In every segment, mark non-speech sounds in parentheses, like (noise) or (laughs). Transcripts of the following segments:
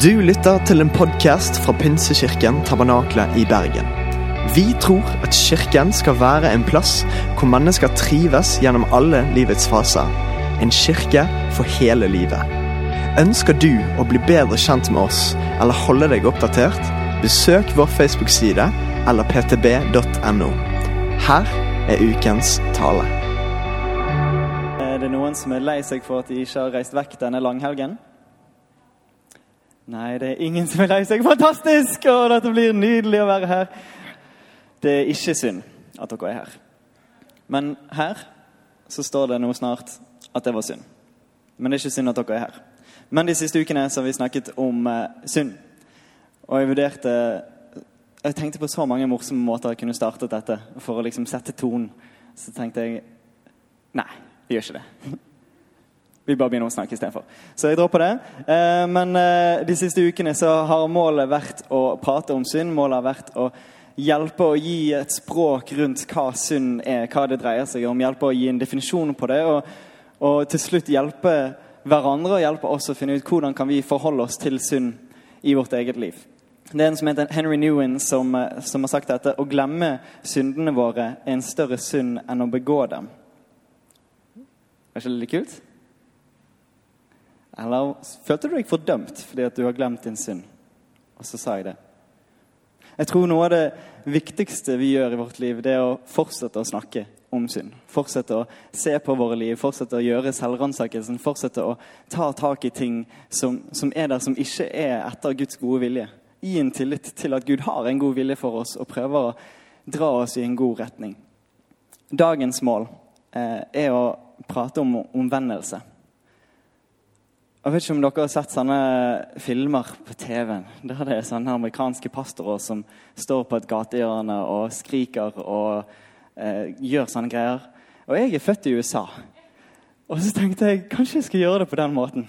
Du lytter til en podkast fra Pinsekirken Tabernakle i Bergen. Vi tror at kirken skal være en plass hvor mennesker trives gjennom alle livets faser. En kirke for hele livet. Ønsker du å bli bedre kjent med oss eller holde deg oppdatert? Besøk vår Facebook-side eller ptb.no. Her er ukens tale. Er det noen som er lei seg for at de ikke har reist vekk denne langhelgen? Nei, det er ingen som er lei seg. Fantastisk! Å, dette blir nydelig å være her. Det er ikke synd at dere er her. Men her så står det nå snart at det var synd. Men det er ikke synd at dere er her. Men de siste ukene så har vi snakket om eh, synd. Og jeg vurderte Jeg tenkte på så mange morsomme måter jeg kunne startet dette for å liksom sette tonen. Så tenkte jeg Nei, vi gjør ikke det. (laughs) Vi bare begynner å snakke istedenfor. Så jeg dropper det. Eh, men eh, de siste ukene så har målet vært å prate om synd. Målet har vært å hjelpe å gi et språk rundt hva synd er, hva det dreier seg om. Hjelpe å gi en definisjon på det, og, og til slutt hjelpe hverandre og hjelpe oss å finne ut hvordan kan vi forholde oss til synd i vårt eget liv. Det er en som heter Henry Newin som, eh, som har sagt dette. Å glemme syndene våre er en større synd enn å begå dem. Er ikke det litt kult? Eller følte du deg fordømt fordi at du har glemt din synd? Og så sa jeg det. Jeg tror noe av det viktigste vi gjør i vårt liv, det er å fortsette å snakke om synd. Fortsette å se på våre liv, fortsette å gjøre selvransakelsen. Fortsette å ta tak i ting som, som, er der som ikke er etter Guds gode vilje. Gi en tillit til at Gud har en god vilje for oss og prøver å dra oss i en god retning. Dagens mål eh, er å prate om omvendelse. Jeg vet ikke om dere har sett sånne filmer på TV-en. Der det er sånne amerikanske pastorer som står på et gatehjørne og skriker og eh, gjør sånne greier. Og jeg er født i USA. Og så tenkte jeg kanskje jeg skulle gjøre det på den måten.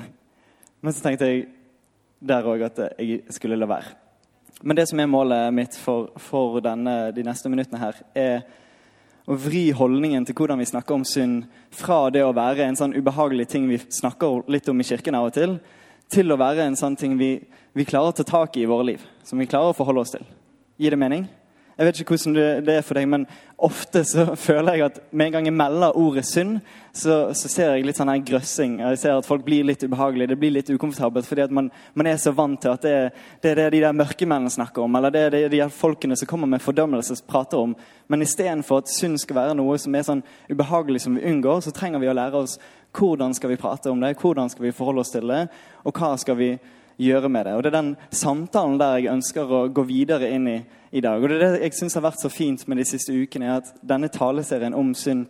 Men så tenkte jeg der òg at jeg skulle la være. Men det som er målet mitt for, for denne, de neste minuttene her, er å vri holdningen til hvordan vi snakker om synd, fra det å være en sånn ubehagelig ting vi snakker litt om i kirken av og til, til å være en sånn ting vi, vi klarer å ta tak i i våre liv. Som vi klarer å forholde oss til. Gir det mening? Jeg vet ikke hvordan det er for deg, men ofte så (laughs) føler jeg at med en gang jeg melder ordet synd, så, så ser jeg litt sånn her grøssing. Jeg ser at folk blir litt ubehagelige, det blir litt ukomfortabelt. Fordi at man, man er så vant til at det, det, er det de der mørkemennene snakker om, eller det er det de folkene som kommer med fordømmelse, prater om. Men istedenfor at synd skal være noe som er sånn ubehagelig som vi unngår, så trenger vi å lære oss hvordan skal vi prate om det, hvordan skal vi forholde oss til det, og hva skal vi gjøre med det. Og Det er den samtalen der jeg ønsker å gå videre inn i i dag. Og Det er det jeg syns har vært så fint med de siste ukene, er at denne taleserien om synd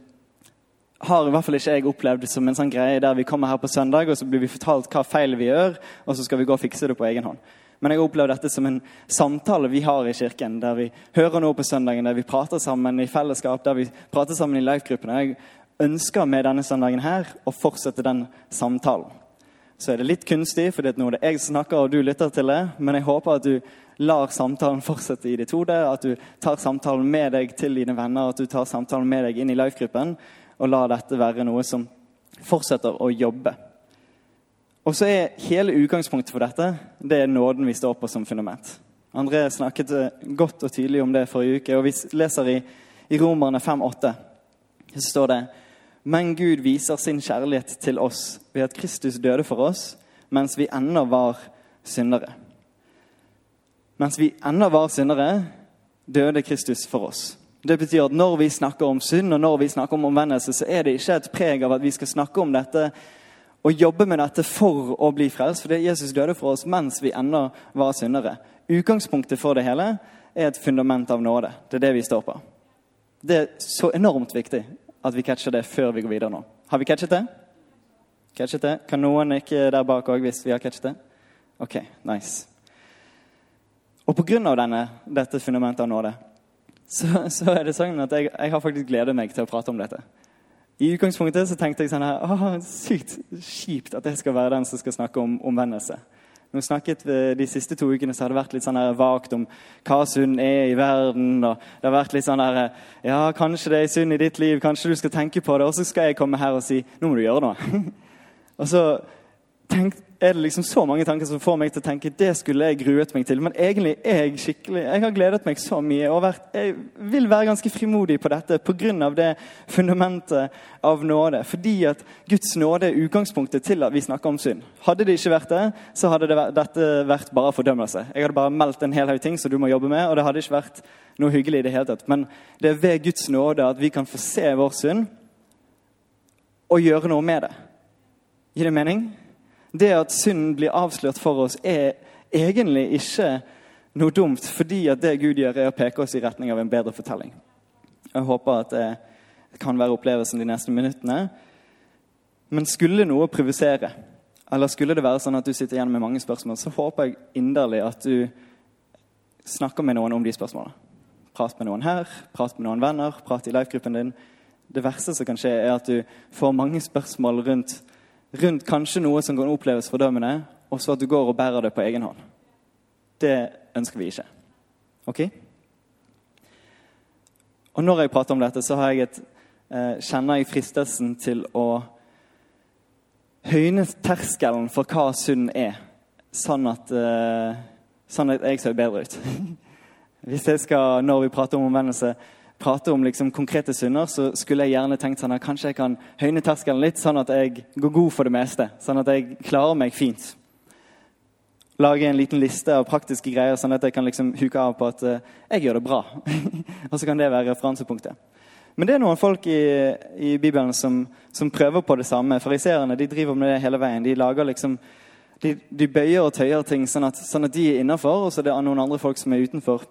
har i hvert fall ikke jeg opplevd som en sånn greie der vi kommer her på søndag og så blir vi fortalt hva feil vi gjør, og så skal vi gå og fikse det på egen hånd. Men jeg har opplevd dette som en samtale vi har i kirken, der vi hører noe på søndagen, der vi prater sammen i fellesskap, der vi prater sammen i life-gruppene. Jeg ønsker med denne søndagen her å fortsette den samtalen. Så er det litt kunstig, for nå er det jeg snakker, og du lytter til det, men jeg håper at du lar samtalen fortsette i ditt hode, at du tar samtalen med deg til dine venner, at du tar samtalen med deg inn i life-gruppen, og lar dette være noe som fortsetter å jobbe. Og så er hele utgangspunktet for dette det er nåden vi står på som fundament. André snakket eh, godt og tydelig om det forrige uke, og vi leser i, i Romerne 5,8. Så står det Men Gud viser sin kjærlighet til oss ved at Kristus døde for oss mens vi ennå var syndere. Mens vi ennå var syndere, døde Kristus for oss. Det betyr at når vi snakker om synd og når vi snakker om omvendelse, så er det ikke et preg av at vi skal snakke om dette og jobbe med dette for å bli frelst. For Jesus døde for oss mens vi ennå var syndere. Utgangspunktet for det hele er et fundament av nåde. Det er det vi står på. Det er så enormt viktig at vi catcher det før vi går videre nå. Har vi catchet det? Catchet det? Kan noen ikke der bak òg hvis vi har catchet det? OK, nice. Og pga. dette fundamentet av nåde så, så, er det sånn at jeg, jeg, har faktisk gledet meg til å prate om dette. I utgangspunktet så tenkte jeg sånn her, Åh, sykt kjipt at jeg skal være den som skal snakke om omvendelse. Når vi snakket De siste to ukene så har det vært litt sånn her vagt om hva synd er i verden. og det har vært litt sånn her, ja, Kanskje det er synd i ditt liv, kanskje du skal tenke på det. Og så skal jeg komme her og si nå må du gjøre noe. (laughs) og så tenk, er det liksom så mange tanker som får meg til å tenke det skulle jeg gruet meg til. Men egentlig er jeg skikkelig, jeg har gledet meg så mye og vært, jeg vil være ganske frimodig på dette pga. det fundamentet av nåde. Fordi at Guds nåde er utgangspunktet til at vi snakker om synd. Hadde det ikke vært det, så hadde det vært, dette vært bare fordømmelse. Jeg hadde bare meldt en hel haug ting som du må jobbe med, og det hadde ikke vært noe hyggelig i det hele tatt. Men det er ved Guds nåde at vi kan få se vår synd og gjøre noe med det. Gir det mening? Det at synden blir avslørt for oss, er egentlig ikke noe dumt, fordi at det Gud gjør, er å peke oss i retning av en bedre fortelling. Jeg håper at det kan være opplevelsen de neste minuttene. Men skulle noe provosere, eller skulle det være sånn at du sitter igjen med mange spørsmål, så håper jeg inderlig at du snakker med noen om de spørsmålene. Prat med noen her, prat med noen venner, prat i life-gruppen din. Det verste som kan skje, er at du får mange spørsmål rundt rundt kanskje noe som kan oppleves fordømmende, og så at du går og bærer det på egen hånd. Det ønsker vi ikke. Ok? Og når jeg prater om dette, så jeg et, eh, kjenner jeg fristelsen til å høyne terskelen for hva synd er, sånn at, eh, sånn at jeg ser bedre ut. (laughs) Hvis jeg skal, når vi prater om omvendelse, prate om liksom konkrete synder, så skulle jeg gjerne tenkt sånn at kanskje jeg kan høyne terskelen litt, sånn at jeg går god for det meste. Sånn at jeg klarer meg fint. Lage en liten liste av praktiske greier, sånn at jeg kan liksom huke av på at uh, jeg gjør det bra. (laughs) og så kan det være referansepunktet. Men det er noen folk i, i Bibelen som, som, prøver på det samme. Fariseerne de driver med det hele veien. De lager liksom de, de bøyer og tøyer ting sånn at, sånn at de er innafor, og så er det noen andre folk som er utenfor.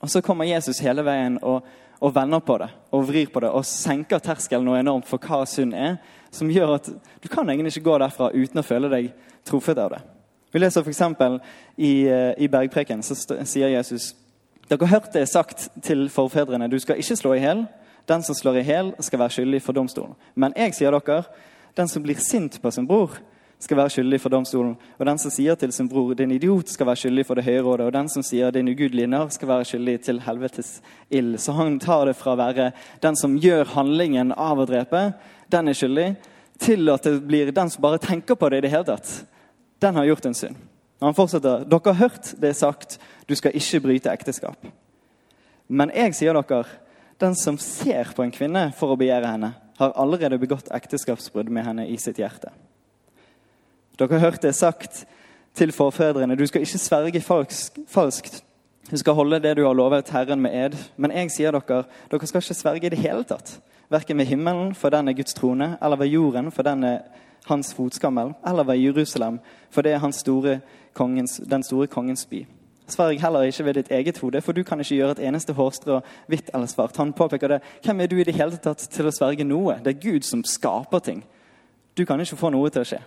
Og så kommer Jesus hele veien og og vender på det og vrir på det og senker terskelen noe enormt for hva synd er, som gjør at du kan egentlig ikke gå derfra uten å føle deg truffet av det. Vi leser f.eks. I, eh, i Bergpreken, så sier Jesus dere har hørt det sagt til forfedrene, du skal ikke slå i hjel. Den som slår i hjel, skal være skyldig for domstolen. Men jeg sier dere, den som blir sint på sin bror, skal være skyldig for domstolen. Og den som sier til sin bror 'din idiot', skal være skyldig for det høye rådet. Og den som sier 'din ugudelige narr', skal være skyldig til helvetes ild. Så han tar det fra å være den som gjør handlingen av å drepe, den er skyldig, til at det blir den som bare tenker på det i det hele tatt. Den har gjort en synd. Og han fortsetter. Dere har hørt det sagt, du skal ikke bryte ekteskap. Men jeg sier dere, den som ser på en kvinne for å begjære henne, har allerede begått ekteskapsbrudd med henne i sitt hjerte. Dere har hørt det sagt til forfedrene. Du skal ikke sverge falskt. Du skal holde det du har lovet Herren med ed. Men jeg sier dere, dere skal ikke sverge i det hele tatt. Verken ved himmelen, for den er Guds trone, eller ved jorden, for den er hans fotskammel, eller ved Jerusalem, for det er store kongens, den store kongens by. Sverg heller ikke ved ditt eget hode, for du kan ikke gjøre et eneste hårstrå hvitt eller svart. Han påpeker det. Hvem er du i det hele tatt til å sverge noe? Det er Gud som skaper ting. Du kan ikke få noe til å skje.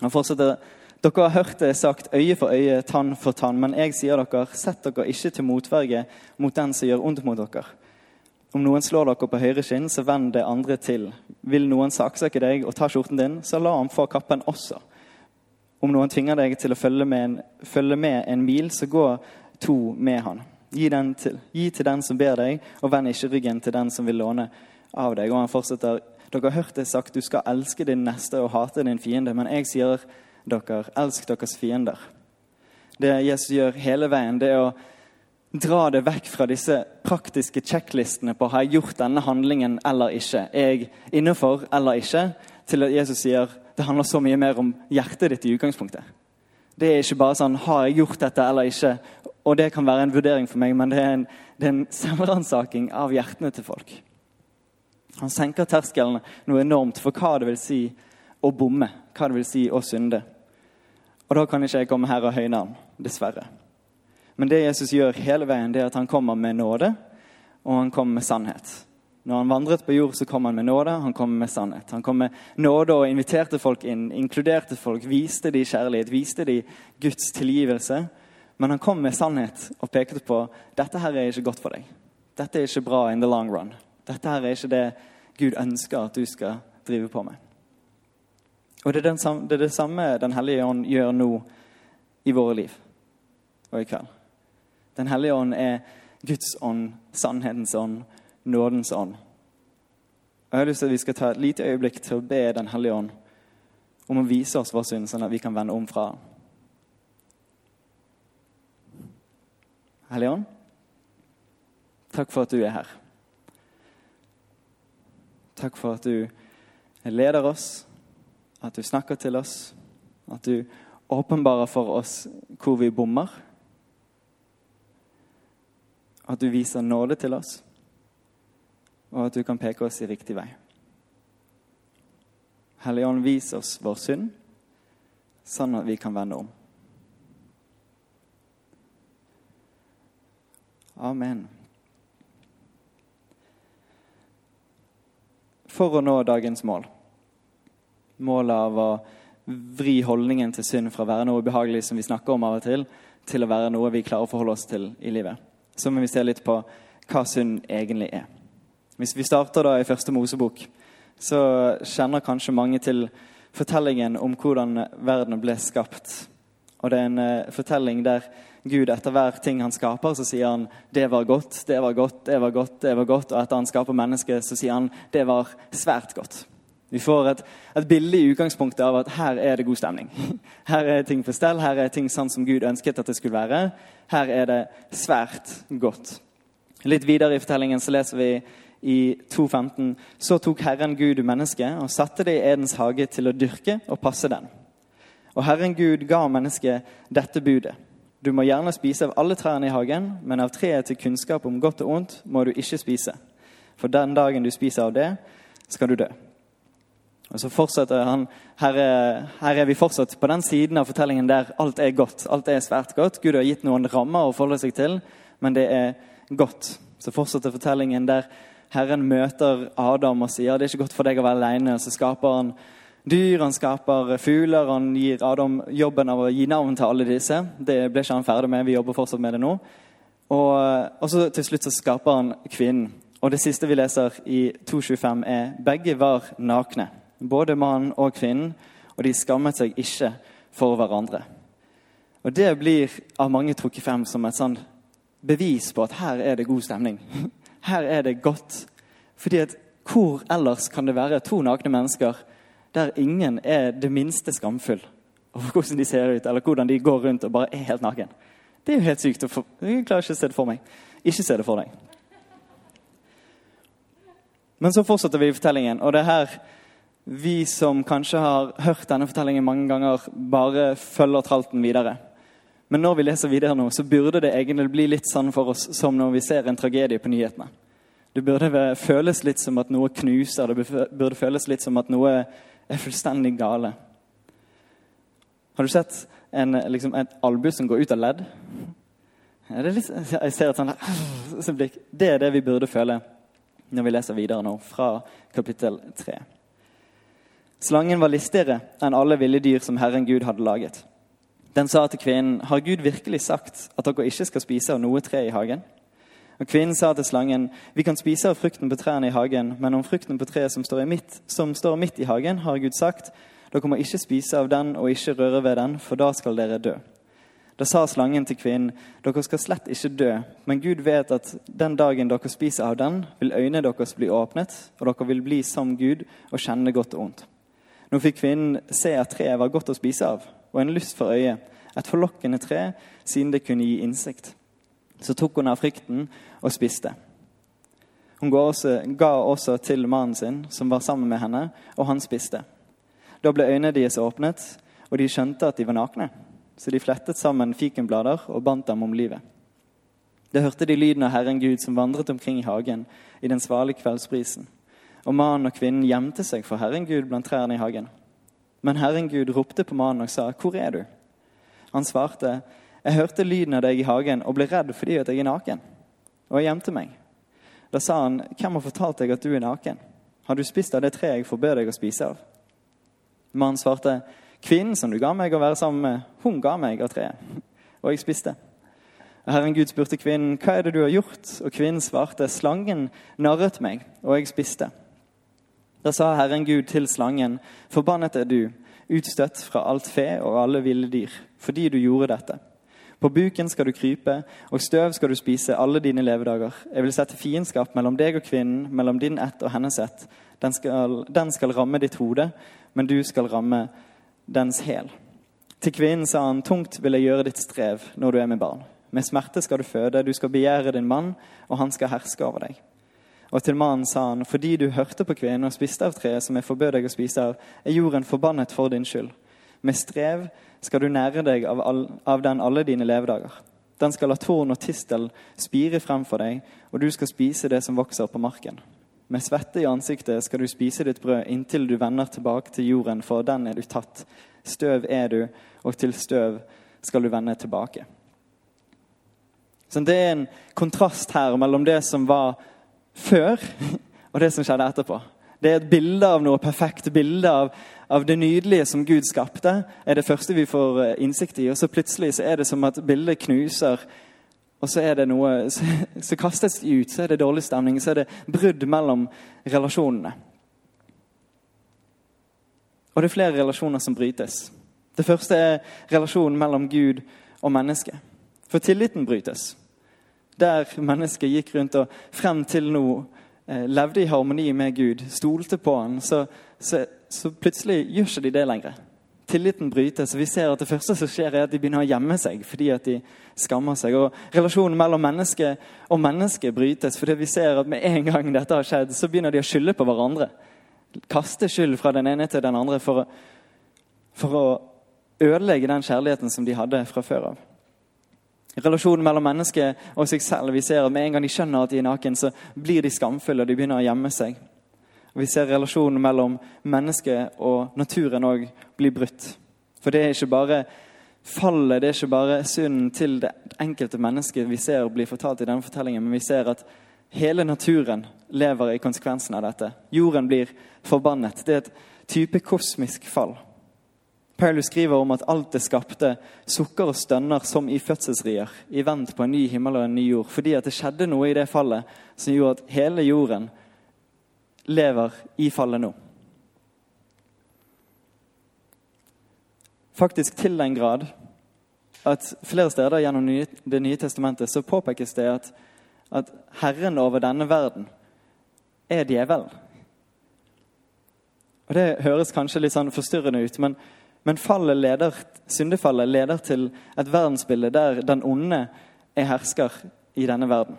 Han fortsetter dere har hørt det sagt øye for øye, tann for tann. Men jeg sier dere, sett dere ikke til motverge mot den som gjør ondt mot dere. Om noen slår dere på høyre skinn, så vend det andre til. Vil noen saksøke deg og ta skjorten din, så la ham få kappen også. Om noen tvinger deg til å følge med en, følge med en mil, så gå to med han. Gi, til, gi til den som ber deg, og vend ikke ryggen til den som vil låne av deg. Og han fortsetter dere har hørt det sagt du skal elske din neste og hate din fiende. Men jeg sier dere, elsk deres fiender. Det Jesus gjør hele veien, det er å dra det vekk fra disse praktiske sjekklistene på har jeg gjort denne handlingen eller ikke. Er jeg innenfor eller ikke? Til at Jesus sier det handler så mye mer om hjertet ditt i utgangspunktet. Det er ikke bare sånn har jeg gjort dette eller ikke? Og det kan være en vurdering for meg, men det er en, det er en (laughs) selvransaking av hjertene til folk. Han senker terskelen noe enormt for hva det vil si å bomme, hva det vil si å synde. Og da kan ikke jeg komme her og høyne han, dessverre. Men det Jesus gjør hele veien, det er at han kommer med nåde, og han kommer med sannhet. Når han vandret på jord, så kom han med nåde, han kom med sannhet. Han kom med nåde og inviterte folk inn, inkluderte folk, viste de kjærlighet, viste de Guds tilgivelse. Men han kom med sannhet og pekte på dette her er ikke godt for deg. Dette er ikke bra in the long run. Dette her er ikke det Gud ønsker at du skal drive på med. Og Det er, samme, det, er det samme Den hellige ånd gjør nå i våre liv og i kveld. Den hellige ånd er Guds ånd, sannhetens ånd, nådens ånd. Og Jeg har lyst til at vi skal ta et lite øyeblikk til å be Den hellige ånd om å vise oss vår synd, sånn at vi kan vende om fra den. Hellige Ånd, takk for at du er her. Takk for at du leder oss, at du snakker til oss, at du åpenbarer for oss hvor vi bommer. At du viser nåde til oss, og at du kan peke oss i riktig vei. Hellige Ånd, vis oss vår synd, sånn at vi kan vende om. Amen. For å nå dagens mål, målet av å vri holdningen til synd fra å være noe ubehagelig som vi snakker om av og til, til å være noe vi klarer å forholde oss til i livet, så må vi se litt på hva synd egentlig er. Hvis vi starter da i første Mosebok, så kjenner kanskje mange til fortellingen om hvordan verden ble skapt. Og det er en uh, fortelling der Gud etter hver ting han skaper, så sier han 'det var godt, det var godt, det var godt'. det var godt, Og etter han skaper mennesket, så sier han 'det var svært godt'. Vi får et, et bilde i utgangspunktet av at her er det god stemning. (laughs) Her er ting på stell, her er ting sånn som Gud ønsket at det skulle være. Her er det svært godt. Litt videre i fortellingen så leser vi i 2.15.: Så tok Herren Gud mennesket og satte det i Edens hage til å dyrke og passe den. Og Herren Gud ga mennesket dette budet. Du må gjerne spise av alle trærne i hagen, men av treet til kunnskap om godt og ondt må du ikke spise. For den dagen du spiser av det, skal du dø. Og så fortsetter han, her er, her er, vi fortsatt på den siden av fortellingen der alt er godt. Alt er svært godt. Gud har gitt noen rammer å forholde seg til, men det er godt. Så fortsetter fortellingen der Herren møter Adam og sier det er ikke godt for deg å være alene. Så skaper han dyr, han skaper fugler. Han gir Adam jobben av å gi navn til alle disse. Det ble ikke han ferdig med. Vi jobber fortsatt med det nå. Og, og så til slutt så skaper han kvinnen. Og det siste vi leser i 2.25, er begge var nakne. Både mannen og kvinnen. Og de skammet seg ikke for hverandre. Og Det blir av mange trukket frem som et sånn bevis på at her er det god stemning. (laughs) Her er det godt. Fordi at hvor ellers kan det være to nakne mennesker der ingen er det minste skamfull over hvordan de ser ut, eller hvordan de går rundt og bare er helt naken. Det er jo helt sykt. For, jeg klarer ikke å se det for meg. Ikke se det for deg. Men så fortsetter vi i fortellingen, og det er her vi som kanskje har hørt denne fortellingen mange ganger, bare følger tralten videre. Men når vi leser videre nå, så burde det egentlig bli litt sånn for oss som når vi ser en tragedie på nyhetene. Det burde føles litt som at noe knuser, det burde føles litt som at noe er fullstendig gale. Har du sett en, liksom, et albue som går ut av ledd? Litt, jeg ser et sånt blikk. Det er det vi burde føle når vi leser videre nå, fra kapittel 3. Slangen var listigere enn alle ville dyr som Herren Gud hadde laget. Den sa til kvinnen, 'Har Gud virkelig sagt at dere ikke skal spise av noe tre i hagen?' Og Kvinnen sa til slangen, 'Vi kan spise av frukten på trærne i hagen,' 'men om frukten på treet som står, midt, som står midt i hagen, har Gud sagt:" 'Dere må ikke spise av den og ikke røre ved den, for da skal dere dø.' Da sa slangen til kvinnen, 'Dere skal slett ikke dø,' 'men Gud vet at den dagen dere spiser av den, vil øynene deres bli åpnet,' 'og dere vil bli som Gud og kjenne godt og ondt.' Nå fikk kvinnen se at treet var godt å spise av, og en lyst for øyet, et forlokkende tre, siden det kunne gi innsikt. Så tok hun av frykten og spiste. Hun også, ga også til mannen sin, som var sammen med henne, og han spiste. Da ble øynene deres åpnet, og de skjønte at de var nakne. Så de flettet sammen fikenblader og bandt dem om livet. Da hørte de lyden av Herren Gud som vandret omkring i hagen i den svale kveldsprisen. Og mannen og kvinnen gjemte seg for Herren Gud blant trærne i hagen. Men Herren Gud ropte på mannen og sa, 'Hvor er du?' Han svarte, 'Jeg hørte lyden av deg i hagen og ble redd fordi at jeg er naken.' Og jeg gjemte meg. Da sa han, 'Hvem har fortalt deg at du er naken?' 'Har du spist av det treet jeg forbød deg å spise av?' Mannen svarte, 'Kvinnen som du ga meg å være sammen med, hun ga meg av treet.' Og jeg spiste. Herren Gud spurte kvinnen, 'Hva er det du har gjort?' Og kvinnen svarte, 'Slangen narret meg, og jeg spiste.' Da sa Herren Gud til slangen, 'Forbannet er du, utstøtt fra alt fe og alle ville dyr, fordi du gjorde dette.' På buken skal du krype, og støv skal du spise alle dine levedager. Jeg vil sette fiendskap mellom deg og kvinnen, mellom din ett og hennes ett. Den skal, den skal ramme ditt hode, men du skal ramme dens hæl. Til kvinnen sa han, tungt vil jeg gjøre ditt strev når du er med barn. Med smerte skal du føde, du skal begjære din mann, og han skal herske over deg. Og til mannen sa han, fordi du hørte på kvinnen og spiste av treet som jeg forbød deg å spise av, er jorden forbannet for din skyld. Med strev skal du nære deg av, all, av den alle dine levedager. Den skal la torn og tistel spire frem for deg, og du skal spise det som vokser på marken. Med svette i ansiktet skal du spise ditt brød inntil du vender tilbake til jorden, for den er du tatt. Støv er du, og til støv skal du vende tilbake. Så det er en kontrast her mellom det som var før, (laughs) og det som skjedde etterpå. Det er et bilde av noe perfekt, bilde av, av, det nydelige som Gud skapte. er det første vi får eh, innsikt i. Og så plutselig så er det som at bildet knuser, og så er det noe (laughs) Så, så kastes de ut. Så er det dårlig stemning. Så er det brudd mellom relasjonene. Og det er flere relasjoner som brytes. Det første er relasjonen mellom Gud og mennesket. For tilliten brytes der mennesket gikk rundt og frem til nå eh, levde i harmoni med Gud, stolte på han, så, så, så plutselig gjør ikke de det lenger. Tilliten brytes. Vi ser at det første som skjer, er at de begynner å gjemme seg fordi at de skammer seg. Og Relasjonen mellom menneske og menneske brytes fordi vi ser at med en gang dette har skjedd, så begynner de å skylde på hverandre. Kaste skyld fra den ene til den andre for å, for å ødelegge den kjærligheten som de hadde fra før av relasjonen mellom mennesket og seg selv. Vi ser at Med en gang de skjønner at de er naken, så blir de skamfulle og de begynner å gjemme seg. Og Vi ser relasjonen mellom mennesket og naturen òg bli brutt. For det er ikke bare fallet, det er ikke bare synden til det enkelte mennesket vi ser blir fortalt i denne fortellingen, men vi ser at hele naturen lever i konsekvensen av dette. Jorden blir forbannet. Det er et type kosmisk fall. Paulus skriver om at alt det skapte sukker og stønner som i fødselsrier, i vent på en ny himmel og en ny jord. Fordi at det skjedde noe i det fallet som gjorde at hele jorden lever i fallet nå. Faktisk til den grad at flere steder gjennom Det nye testamentet så påpekes det at, at Herren over denne verden er djevelen. Og Det høres kanskje litt sånn forstyrrende ut, men men leder, syndefallet leder til et verdensbilde der den onde er hersker i denne verden.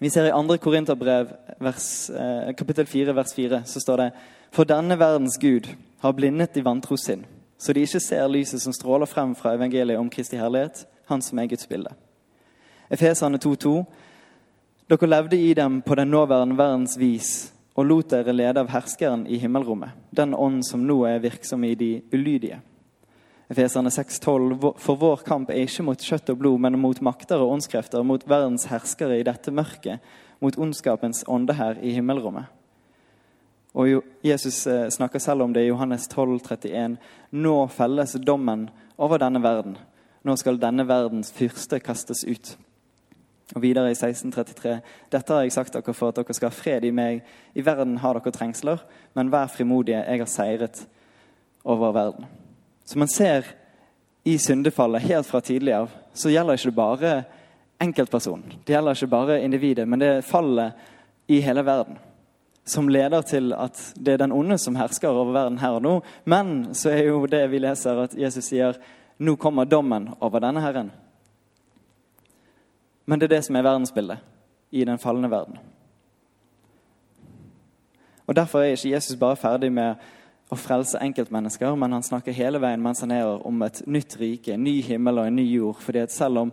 Vi ser i 2. Korinterbrev, eh, kapittel 4, vers 4, så står det For denne verdens Gud har blindet de vantro sinn, så de ikke ser lyset som stråler frem fra evangeliet om Kristi herlighet, han som er Guds bilde. Efesane 2,2.: Dere levde i dem på den nåværende verdens vis og lot dere lede av herskeren i himmelrommet, den ånd som nå er virksom i de ulydige. Efeserne 6,12.: For vår kamp er ikke mot kjøtt og blod, men mot makter og åndskrefter, mot verdens herskere i dette mørket, mot ondskapens ånde her i himmelrommet. Og Jesus eh, snakker selv om det i Johannes 12, 31. Nå felles dommen over denne verden. Nå skal denne verdens fyrste kastes ut. Og videre i 1633.: Dette har jeg sagt dere for at dere skal ha fred i meg. I verden har dere trengsler, men vær frimodige, jeg har seiret over verden. Så man ser i syndefallet helt fra tidlig av, så gjelder ikke det bare enkeltpersonen. Det gjelder ikke bare individet, men det er fallet i hele verden. Som leder til at det er den onde som hersker over verden her og nå. Men så er jo det vi leser, at Jesus sier nå kommer dommen over denne Herren. Men det er det som er verdensbildet i den falne verden. Og Derfor er ikke Jesus bare ferdig med å frelse enkeltmennesker, men han snakker hele veien mens han er om et nytt rike, en ny himmel og en ny jord. Fordi at selv om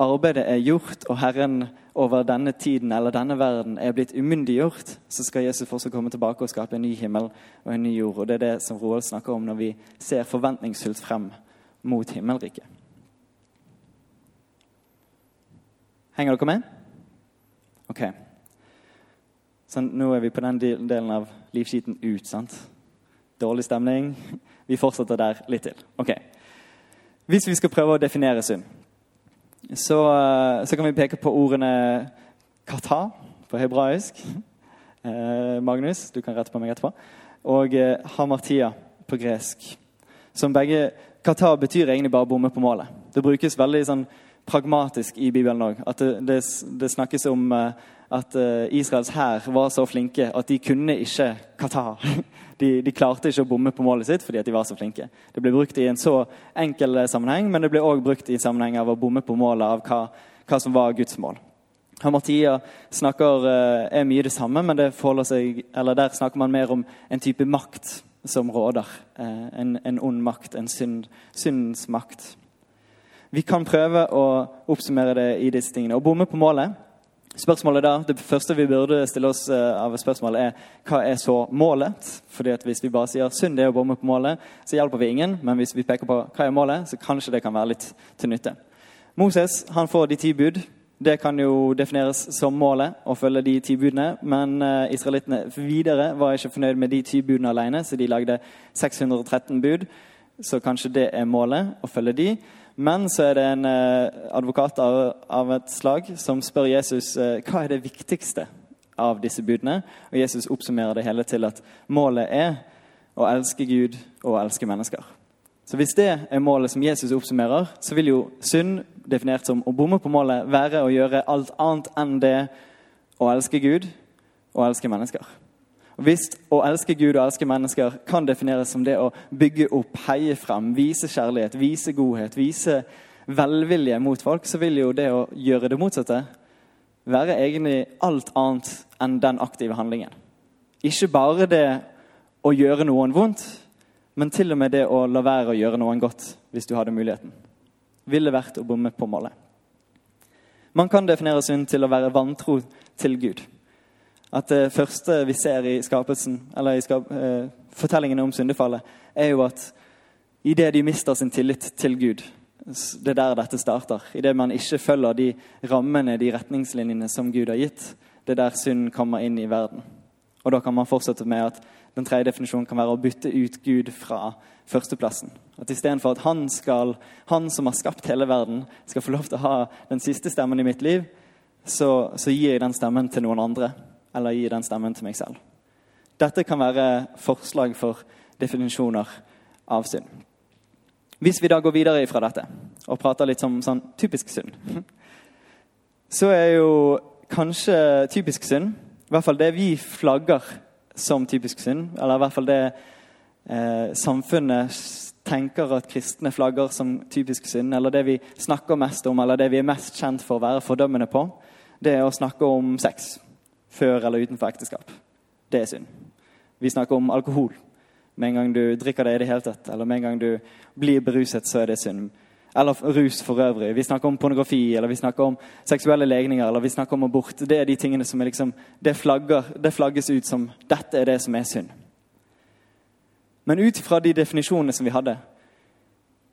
arbeidet er gjort, og Herren over denne tiden eller denne verden er blitt umyndiggjort, så skal Jesus fortsatt komme tilbake og skape en ny himmel og en ny jord. Og Det er det som Roald snakker om når vi ser forventningsfullt frem mot himmelriket. Henger dere med? Ok. Så nå er vi på den delen av livskiten ut. sant? Dårlig stemning. Vi fortsetter der litt til. Ok. Hvis vi skal prøve å definere synd, så, eh, så kan vi peke på ordene kata på hebraisk. Eh, Magnus, du kan rette på meg etterpå. Og eh, hamartia på gresk. Som begge Kata betyr egentlig bare bomme på målet. Det brukes veldig sånn pragmatisk i Bibelen òg. Det, det, det, snakkes om uh, at uh, Israels hær var så flinke at de kunne ikke kata. (laughs) De, de, klarte ikke å bomme på målet sitt fordi de var så flinke. Det ble brukt i en så enkel sammenheng, men det ble òg brukt i sammenheng av å bomme på målet av hva, hva som var Guds mål. Hamartia snakker, uh, er mye det samme, men det seg, der snakker man mer om en type makt som råder. en, en ond makt, en synd, syndens makt. Vi kan prøve å oppsummere det i disse tingene. Å bomme på målet Spørsmålet da, Det første vi burde stille oss eh, av spørsmål er hva er så målet? Fordi at Hvis vi bare sier synd er å bomme på målet, så hjelper vi ingen. Men hvis vi peker på hva er målet, så kanskje det kan være litt til nytte. Moses han får de ti bud. Det kan jo defineres som målet å følge de ti budene. Men uh, israelittene videre var ikke fornøyd med de ti budene alene, så de lagde 613 bud. Så kanskje det er målet, å følge de. Men så er det en eh, advokat av, av, et slag som spør Jesus eh, hva er det viktigste av disse budene. Og Jesus oppsummerer det hele til at målet er å elske Gud og å elske mennesker. Så Hvis det er målet som Jesus oppsummerer, så vil jo synd, definert som å bomme på målet, være å gjøre alt annet enn det å elske Gud og elske mennesker. Hvis å elske Gud og elske mennesker kan defineres som det å bygge opp, heie frem, vise kjærlighet, vise godhet, vise velvilje mot folk, så vil jo det å gjøre det motsatte være egentlig alt annet enn den aktive handlingen. Ikke bare det å gjøre noen vondt, men til og med det å la være å gjøre noen godt hvis du hadde muligheten. Ville vært å bomme på målet. Man kan definere synd til å være vantro til Gud at det første vi ser i skapelsen, eller i skap, eh, fortellingene om syndefallet, er jo at idet de mister sin tillit til Gud Det er der dette starter. Idet man ikke følger de rammene, de retningslinjene som Gud har gitt. Det er der synden kommer inn i verden. Og da kan man fortsette med at den tredje definisjonen kan være å bytte ut Gud fra førsteplassen. At istedenfor at han, skal, han som har skapt hele verden, skal få lov til å ha den siste stemmen i mitt liv, så, så gir jeg den stemmen til noen andre eller gi den stemmen til meg selv. Dette kan være forslag for definisjoner av synd. Hvis vi da går videre fra dette og prater litt som sånn typisk synd, (laughs) så er jo kanskje typisk synd, i hvert fall det vi flagger som typisk synd, eller i hvert fall det eh, samfunnet tenker at kristne flagger som typisk synd, eller det vi snakker mest om, eller det vi er mest kjent for å være fordømmende på, det er å snakke om sex før eller utenfor ekteskap. Det er synd. Vi snakker om alkohol. Med en gang du drikker det i det hele tatt, eller med en gang du blir beruset, så er det synd. Eller rus for øvrig. Vi snakker om pornografi, eller vi snakker om seksuelle legninger, eller vi snakker om abort. Det er de tingene som er liksom, det, flagger, det flagges ut som dette er det som er synd. Men ut fra de definisjonene som vi hadde,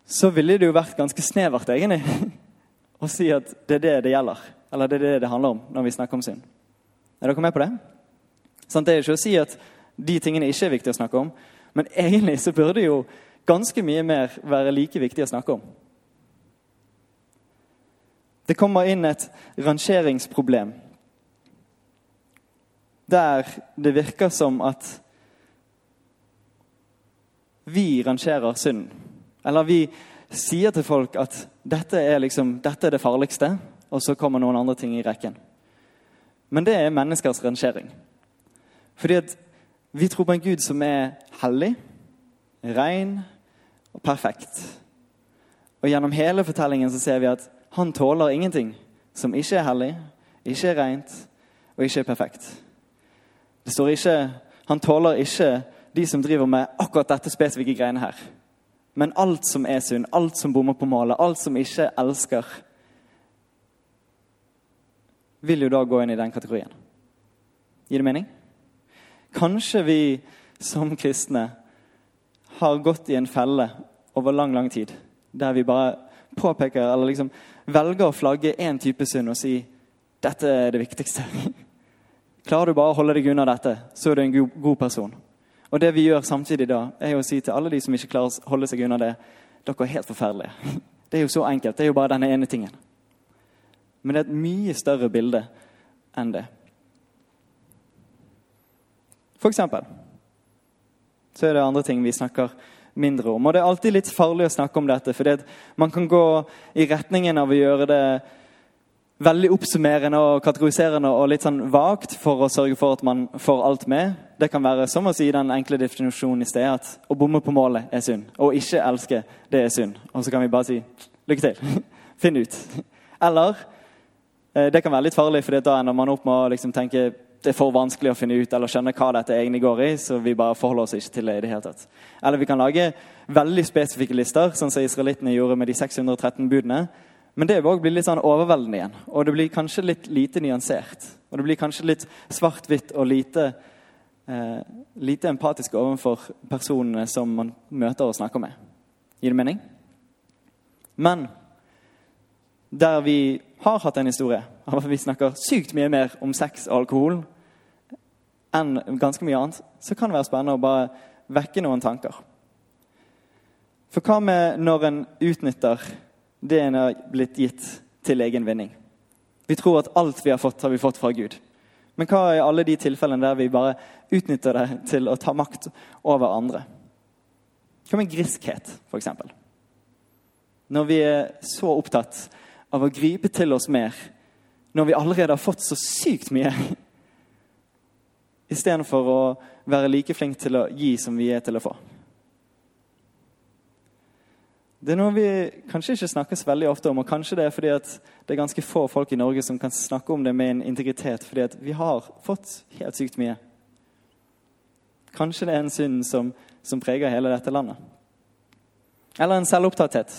så ville det jo vært ganske snevert egentlig (laughs) å si at det er det det gjelder. Eller det er det det handler om når vi snakker om synd. Er dere med på det? Sånn, det er ikke å si at de tingene ikke er viktige å snakke om, men egentlig så burde jo ganske mye mer være like viktig å snakke om. Det kommer inn et rangeringsproblem der det virker som at vi rangerer synd. Eller vi sier til folk at dette er, liksom, dette er det farligste, og så kommer noen andre ting i rekken. Men det er menneskers rangering. Fordi at vi tror på en Gud som er hellig, ren og perfekt. Og Gjennom hele fortellingen så ser vi at han tåler ingenting som ikke er hellig, ikke er rent og ikke er perfekt. Det står ikke Han tåler ikke de som driver med akkurat dette spesifikke greiene her. Men alt som er synd, alt som bommer på målet, alt som ikke elsker vil jo da gå inn i den kategorien. Gir det mening? Kanskje vi som kristne har gått i en felle over lang, lang tid, der vi bare påpeker eller liksom velger å flagge én type synd og si dette er det viktigste. (laughs) Klarer du bare å holde deg unna dette, så er du en god, god person. Og det vi gjør samtidig da, er å si til alle de som ikke klarer å holde seg unna det, dere er helt forferdelige. (laughs) Det er jo så enkelt. Det er jo bare denne ene tingen. Men det er et mye større bilde enn det. For eksempel så er det andre ting vi snakker mindre om. Og Det er alltid litt farlig å snakke om dette, for man kan gå i retningen av å gjøre det veldig oppsummerende og kategoriserende og litt sånn vagt for å sørge for at man får alt med. Det kan være som å si den enkle definisjonen i sted at å bomme på målet er synd. Å ikke elske, det er synd. Og så kan vi bare si lykke til. (laughs) Finn ut. Eller det kan være litt farlig, for da ender man opp med å liksom tenke det er for vanskelig å finne ut eller skjønne hva dette egentlig går i, så vi bare forholder oss ikke til det i det hele tatt. Eller vi kan lage veldig spesifikke lister, sånn som israelittene gjorde med de 613 budene. Men det òg blir litt sånn overveldende igjen. Og det blir kanskje litt lite nyansert. Og det blir kanskje litt svart-hvitt og lite, eh, lite empatisk overfor personene som man møter og snakker med. Gir det mening? Men der vi har hatt en historie av at vi snakker sykt mye mer om sex og alkohol enn ganske mye annet, så kan det være spennende å bare vekke noen tanker. For hva med når en utnytter det en har blitt gitt til egen vinning. Vi tror at alt vi har fått, har vi fått fra Gud. Men hva er alle de tilfellene der vi bare utnytter det til å ta makt over andre? Hva med griskhet, f.eks.? Når vi er så opptatt av å gripe til oss mer når vi allerede har fått så sykt mye, istedenfor å være like flink til å gi som vi er til å få. Det er noe vi kanskje ikke snakkes veldig ofte om, og kanskje det er fordi at det er ganske få folk i Norge som kan snakke om det med en integritet, fordi at vi har fått helt sykt mye. Kanskje det er en synd som, som preger hele dette landet. Eller en selvopptatthet.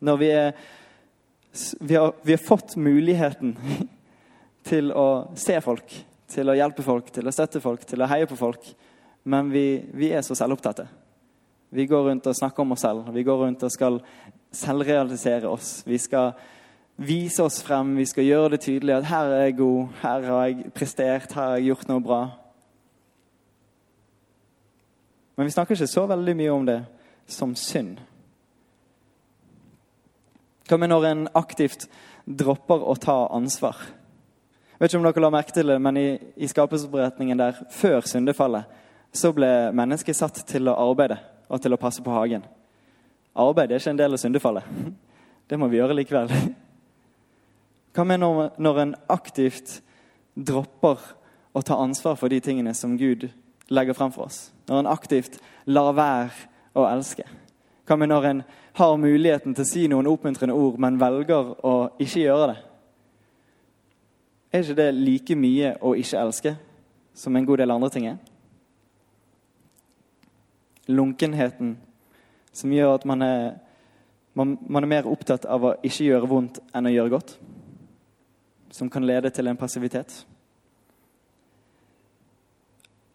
Når vi, er, vi, har, vi har fått muligheten (laughs) til å se folk, til å hjelpe folk, til å støtte folk, til å heie på folk, men vi, vi er så selvopptatte. Vi går rundt og snakker om oss selv. Vi går rundt og skal selvrealisere oss. Vi skal vise oss frem. Vi skal gjøre det tydelig at 'her er jeg god', 'her har jeg prestert', 'her har jeg gjort noe bra'. Men vi snakker ikke så veldig mye om det som synd. Hva med når en aktivt dropper å ta ansvar? Jeg vet ikke om dere la merke til det, men i, i skapelsesberetningen der før syndefallet så ble mennesket satt til å arbeide og til å passe på hagen. Arbeid er ikke en del av syndefallet. (laughs) Det må vi gjøre likevel. (laughs) Hva med når, når en aktivt dropper å ta ansvar for de tingene som Gud legger frem for oss? Når en aktivt lar være å elske? Hva med når en har muligheten til å si noen oppmuntrende ord, men velger å ikke gjøre det? Er ikke det like mye å ikke elske som en god del andre ting er? lunkenheten som gjør at man er, man, man er mer opptatt av å ikke gjøre vondt enn å gjøre godt. Som kan lede til en passivitet.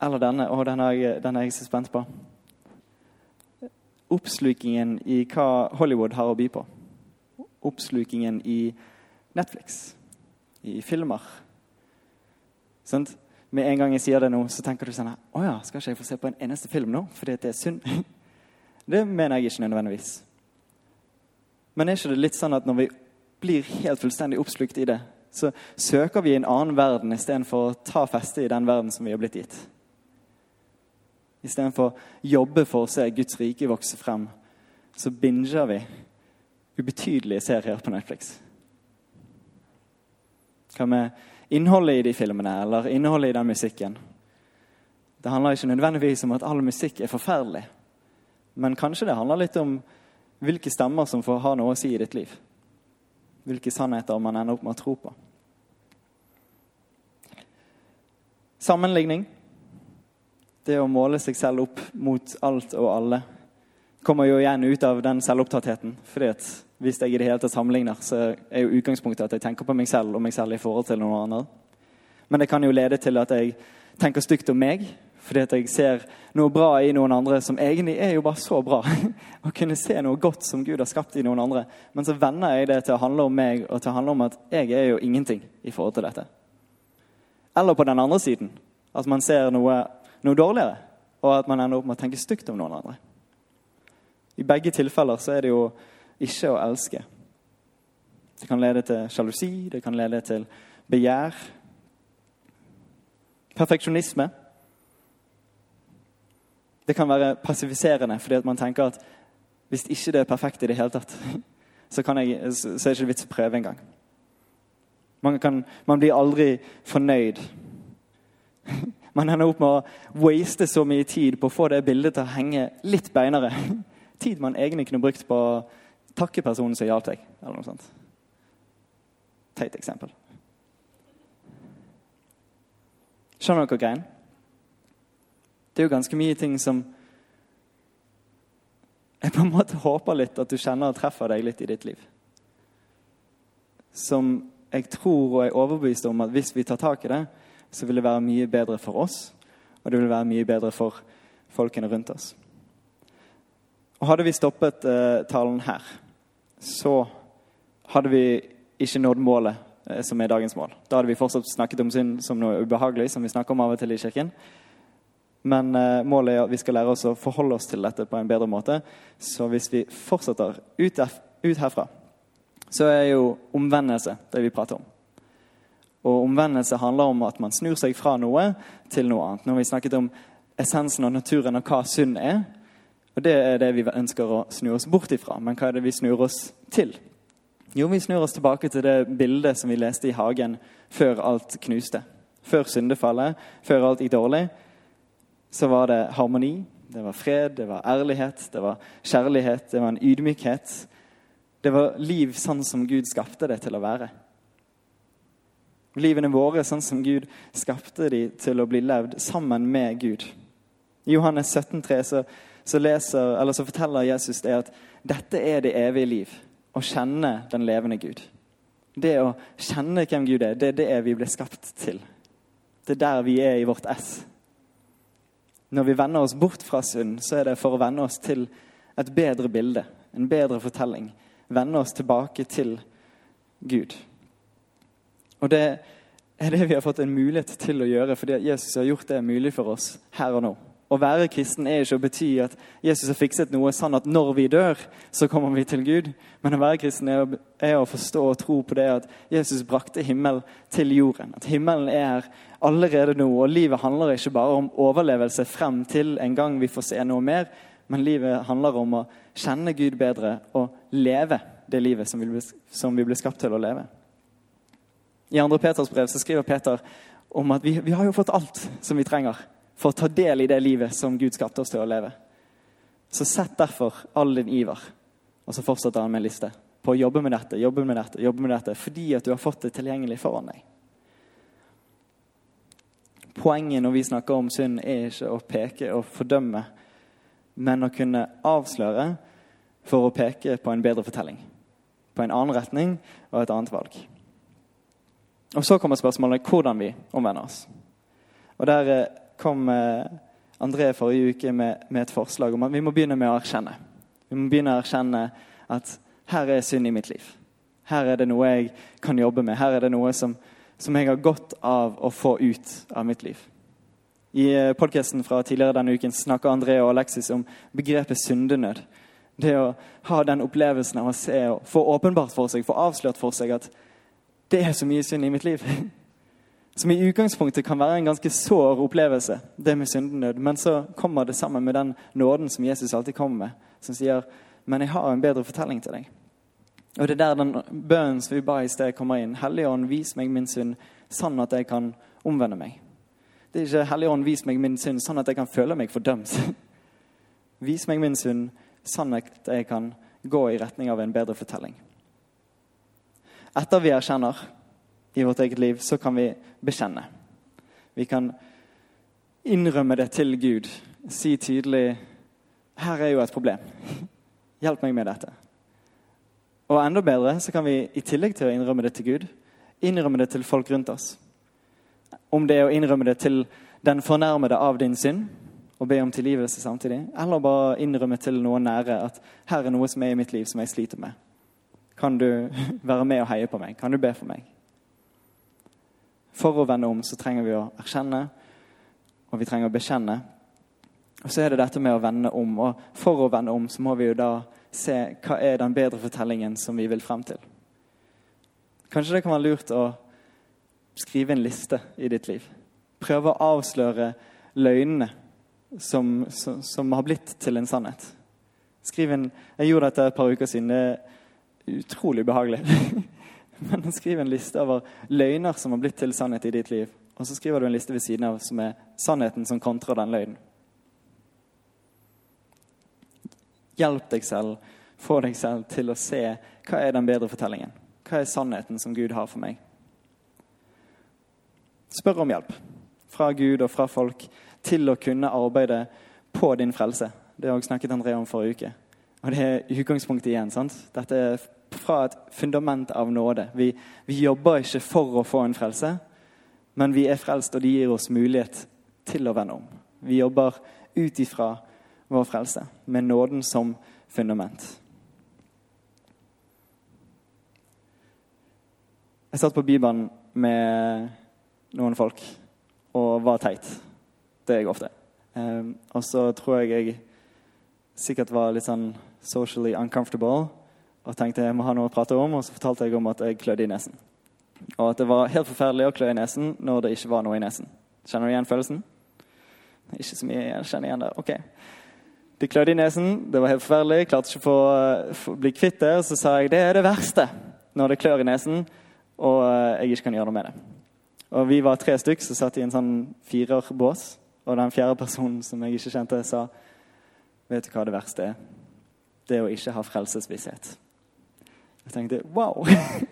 Eller denne. Å, den er, jeg, så spent på. Oppslukingen i hva Hollywood har å by på. Oppslukingen i Netflix, i filmer. Sant? med en gang jeg sier det nå, så tenker du sånn Å ja, skal ikke jeg få se på en eneste film nå fordi det er synd? (laughs) Det mener jeg ikke nødvendigvis. Men er ikke det litt sånn at når vi blir helt fullstendig oppslukt i det, så søker vi en annen verden istedenfor å ta feste i den verden som vi har blitt gitt? Istedenfor jobbe for å se Guds rike vokse frem, så binger vi ubetydelige serier på Netflix. Hva med innholdet i de filmene eller innholdet i den musikken. Det handler ikke nødvendigvis om at all musikk er forferdelig. Men kanskje det handler litt om hvilke stemmer som får ha noe å si i ditt liv. Hvilke sannheter man ender opp med å tro på. Sammenligning. Det å måle seg selv opp mot alt og alle kommer jo igjen ut av den selvopptattheten. fordi at hvis jeg i det hele tatt sammenligner, så er jo utgangspunktet at jeg tenker på meg selv og meg selv i forhold til noen andre. Men det kan jo lede til at jeg tenker stygt om meg fordi at jeg ser noe bra i noen andre som egentlig er jo bare så bra. (laughs) Å kunne se noe godt som Gud har skapt i noen andre. Men så vender jeg det til å handle om meg og til å handle om at jeg er jo ingenting i forhold til dette. Eller på den andre siden. At man ser noe, noe dårligere, og at man ender opp med å tenke stygt om noen andre. I begge tilfeller så er det jo ikke å elske. Det kan lede til sjalusi, det kan lede til begjær. Perfeksjonisme. Det kan være passiviserende fordi at man tenker at hvis ikke det er perfekt i det hele tatt, (laughs) så, jeg, så er det ikke vits å prøve engang. Man, kan, man blir aldri fornøyd. (laughs) Man ender opp med å waste så mye tid på å få det bildet til å henge litt beinere. (laughs) Tid man egentlig kunne brukt på å takke personen som hjalp deg. eller noe sånt. Teit eksempel. Skjønner dere greien? Det er jo ganske mye ting som jeg på en måte håper litt at du kjenner og treffer deg litt i ditt liv. Som jeg tror og er overbevist om at hvis vi tar tak i det, så vil det være mye bedre for oss, og det vil være mye bedre for folkene rundt oss. Og Hadde vi stoppet eh, talen her, så hadde vi ikke nådd målet eh, som er dagens mål. Da hadde vi fortsatt snakket om synd som noe ubehagelig, som vi snakker om av og til i kirken. Men eh, målet er at vi skal lære oss å forholde oss til dette på en bedre måte. Så hvis vi fortsetter ut, ut herfra, så er jo omvendelse det vi prater om. Og omvendelse handler om at man snur seg fra noe til noe annet. Nå har vi snakket om essensen og naturen og hva synd er. Og det er det vi ønsker å snu oss bort ifra. Men hva er det vi snur oss til? Jo, vi snur oss tilbake til det bildet som vi leste i hagen før alt knuste. Før syndefallet, før alt gikk dårlig, så var det harmoni, det var fred, det var ærlighet, det var kjærlighet, det var en ydmykhet. Det var liv sånn som Gud skapte det til å være. Livene våre sånn som Gud skapte de til å bli levd sammen med Gud. I Johannes 17,3 så, så, så forteller Jesus det at dette er det evige liv. Å kjenne den levende Gud. Det å kjenne hvem Gud er, det er det vi ble skapt til. Det er der vi er i vårt ess. Når vi vender oss bort fra synd, så er det for å vende oss til et bedre bilde, en bedre fortelling vende oss tilbake til Gud. Og det er det vi har fått en mulighet til å gjøre, fordi Jesus har gjort det mulig for oss her og nå. Å være kristen er ikke å bety at Jesus har fikset noe sånn at når vi dør, så kommer vi til Gud. Men å være kristen er å, er å forstå og tro på det at Jesus brakte himmel til jorden. At himmelen er her allerede nå. Og livet handler ikke bare om overlevelse frem til en gang vi får se noe mer, men livet handler om å kjenne Gud bedre og leve det livet som vi ble, som vi ble skapt til å leve. I 2. Peters brev så skriver Peter om at vi, vi har jo fått alt som vi trenger for å ta del i det livet som Gud skapte oss til å leve. Så sett derfor all din iver. Og så fortsetter han med en liste på å jobbe med dette, jobbe med dette, jobbe med dette, fordi at du har fått det tilgjengelig foran deg. Poenget når vi snakker om synd, er ikke å peke og fordømme men å kunne avsløre for å peke på en bedre fortelling. På en annen retning og et annet valg. Og Så kommer spørsmålet hvordan vi omvender oss. Og Der eh, kom eh, André forrige uke med, med, et forslag om at vi må begynne med å erkjenne. Vi må begynne å erkjenne at her er synd i mitt liv. Her er det noe jeg kan jobbe med. Her er det noe som, som jeg har godt av å få ut av mitt liv. I eh, podkasten fra tidligere denne uken snakker André og Alexis om begrepet syndenød. Det å ha den opplevelsen av å se og få åpenbart for seg, få avslørt for seg at det er så mye synd i mitt liv. Som i utgangspunktet kan være en ganske sår opplevelse, det med syndenød. Men så kommer det sammen med den nåden som Jesus alltid kommer med, som sier men jeg har en bedre fortelling til deg. Og Det er der den bønnen som vi ba i sted, kommer inn. Hellige Ånd, vis meg min synd, sånn at jeg kan omvende meg. Det er ikke Hellige Ånd, vis meg min synd, sånn at jeg kan føle meg fordømt. (laughs) vis meg min synd, sånn at jeg kan gå i retning av en bedre fortelling. Etter vi erkjenner i vårt eget liv, så kan vi bekjenne. Vi kan innrømme det til Gud. Si tydelig 'Her er jo et problem. (laughs) Hjelp meg med dette.' Og enda bedre så kan vi i tillegg til å innrømme det til Gud, innrømme det til folk rundt oss. Om det er å innrømme det til den fornærmede av din synd og be om tilgivelse samtidig, eller bare innrømme til noen nære at her er noe som er i mitt liv som jeg sliter med. Kan du (laughs) være med og heie på meg? Kan du be for meg? For å vende om så trenger vi å erkjenne, og vi trenger å bekjenne. Og så er det dette med å vende om. Og for å vende om så må vi jo da se hva er den bedre fortellingen som vi vil frem til. Kanskje det kan være lurt å skrive en liste i ditt liv. Prøve å avsløre løgnene som, som, som har blitt til en sannhet. Skriv en, jeg gjorde dette et par uker siden. Det utrolig behagelig. (laughs) Men skriv en liste over løgner som har blitt til sannhet i ditt liv. Og så skriver du en liste ved siden av som er sannheten som kontrer den løgnen. Hjelp deg selv, få deg selv til å se hva er den bedre fortellingen. Hva er sannheten som Gud har for meg? Spør om hjelp fra Gud og fra folk til å kunne arbeide på din frelse. Det har jeg snakket André om forrige uke. Og det er utgangspunktet igjen. sant? Dette er fra et fundament av nåde. Vi, vi jobber ikke for å få en frelse, men vi er frelst, og det gir oss mulighet til å vende om. Vi jobber ut ifra vår frelse, med nåden som fundament. Jeg satt på Bibelen med noen folk og var teit. Det er jeg ofte. Um, og så tror jeg jeg sikkert var litt sånn socially uncomfortable og tenkte jeg må ha noe å prate om, og så fortalte jeg om at jeg klødde i nesen. Og at det var helt forferdelig å klø i nesen når det ikke var noe i nesen. Kjenner du igjen følelsen? Ikke så mye jeg kjenner igjen der. Ok. Det klødde i nesen, det var helt forferdelig, klarte ikke å få, bli kvitt det. Og så sa jeg det er det verste når det klør i nesen og eh, jeg ikke kan gjøre noe med det. Og Vi var tre stykk som satt i en sånn firerbås, og den fjerde personen som jeg ikke kjente, sa Vet du hva det verste er? Det å ikke ha frelsesvisshet. Jeg tenkte wow!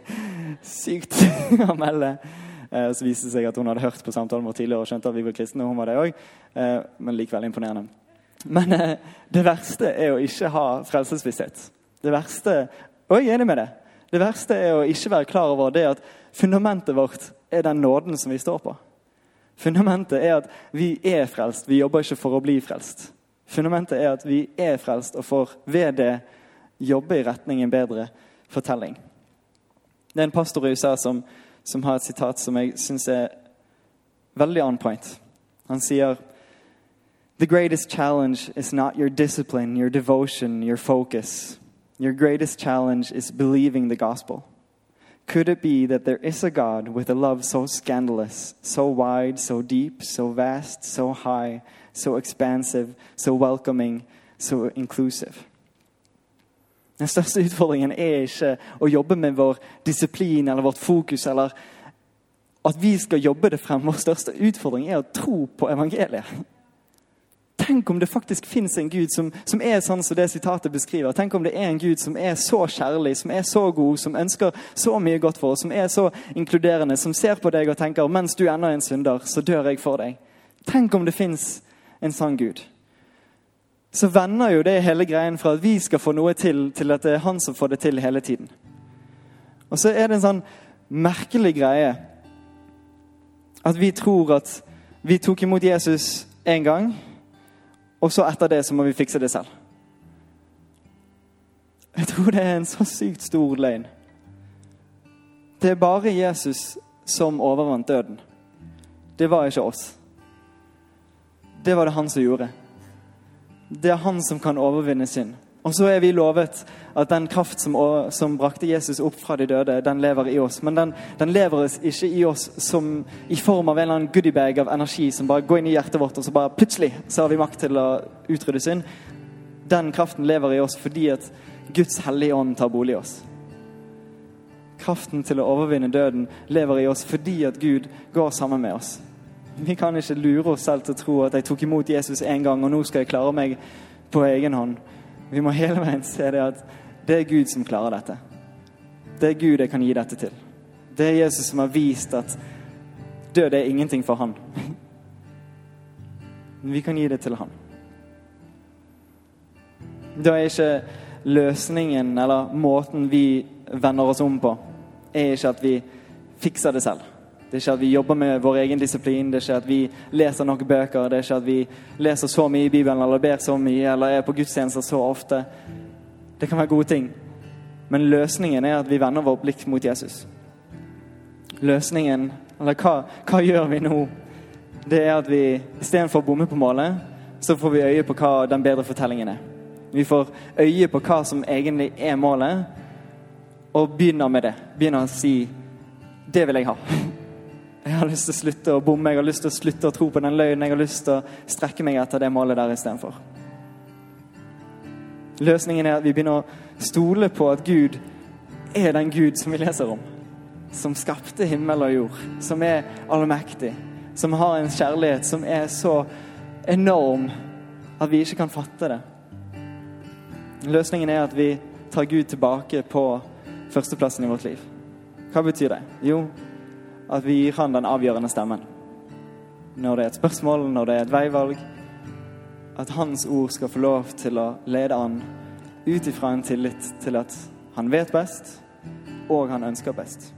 (laughs) Sykt (laughs) å melde. Eh, så viste det seg at hun hadde hørt på samtalen vår tidligere og skjønte at vi var kristne. og hun var det også, eh, Men likevel imponerende. Men det verste er å ikke ha frelsesvisshet. Det verste Og jeg er enig med det. Det verste er å ikke være klar over det at fundamentet vårt er den nåden som vi står på. Fundamentet er at vi er frelst. Vi jobber ikke for å bli frelst. Fundamentet er at vi er frelst og får ved det jobbe i retning en bedre fortelling. Det er en pastor i USA som, som har et sitat som jeg syns er veldig on point. Han sier The greatest challenge is not your discipline, your devotion, your focus. Your greatest challenge is believing the gospel. Could it be that there is a God with a love so scandalous, so wide, so deep, so vast, so high, so expansive, so welcoming, so inclusive? Den største utfordringen er ikke å jobbe med vår disiplin eller vårt fokus, eller at vi skal jobbe det frem. Vår største utfordring er å tro på evangeliet. Tenk om det faktisk fins en Gud som, som, er sånn som det sitatet beskriver. Tenk om det er en Gud som er så kjærlig, som er så god, som ønsker så mye godt for oss, som er så inkluderende, som ser på deg og tenker mens du ennå er en synder, så dør jeg for deg. Tenk om det fins en sann Gud. Så vender jo det hele greien fra at vi skal få noe til, til at det er han som får det til hele tiden. Og så er det en sånn merkelig greie at vi tror at vi tok imot Jesus én gang. Og så etter det så må vi fikse det selv. Jeg tror det er en så sykt stor løgn. Det er bare Jesus som overvant døden. Det var ikke oss. Det var det han som gjorde. Det er han som kan overvinne synd. Og så er vi lovet at den kraft som, som, brakte Jesus opp fra de døde, den lever i oss. Men den, den lever ikke i oss som i form av en eller annen goodiebag av energi som bare går inn i hjertet vårt, og så bare plutselig så har vi makt til å utrydde synd. Den kraften lever i oss fordi at Guds hellige ånd tar bolig i oss. Kraften til å overvinne døden lever i oss fordi at Gud går sammen med oss. Vi kan ikke lure oss selv til å tro at jeg tok imot Jesus én gang, og nå skal jeg klare meg på egen hånd. Vi må hele veien se det at det er Gud som klarer dette. Det er Gud jeg kan gi dette til. Det er Jesus som har vist at død er ingenting for han. Men vi kan gi det til han. Da er ikke løsningen eller måten vi vender oss om på, er ikke at vi fikser det selv. Det er ikke at vi jobber med vår egen disiplin, det er ikke at vi leser nok bøker, det er ikke at vi leser så mye i Bibelen eller ber så mye eller er på gudstjenester så ofte. Det kan være gode ting. Men løsningen er at vi vender vår blikk mot Jesus. Løsningen, eller hva, hva gjør vi nå? Det er at vi istedenfor å bomme på målet, så får vi øye på hva den bedre fortellingen er. Vi får øye på hva som egentlig er målet, og begynner med det. Begynner å si 'Det vil jeg ha'. Jeg har lyst til å slutte å bomme, jeg har lyst til å slutte å tro på den løgnen. Jeg har lyst til å strekke meg etter det målet der istedenfor. Løsningen er at vi begynner å stole på at Gud er den Gud som vi leser om. Som skapte himmel og jord. Som er allmektig. Som har en kjærlighet som er så enorm at vi ikke kan fatte det. Løsningen er at vi tar Gud tilbake på førsteplassen i vårt liv. Hva betyr det? Jo, at vi gir han den avgjørende stemmen. Når det er et spørsmål, når det er et veivalg. At hans ord skal få lov til å lede an ut ifra en tillit til at han vet best, og han ønsker best.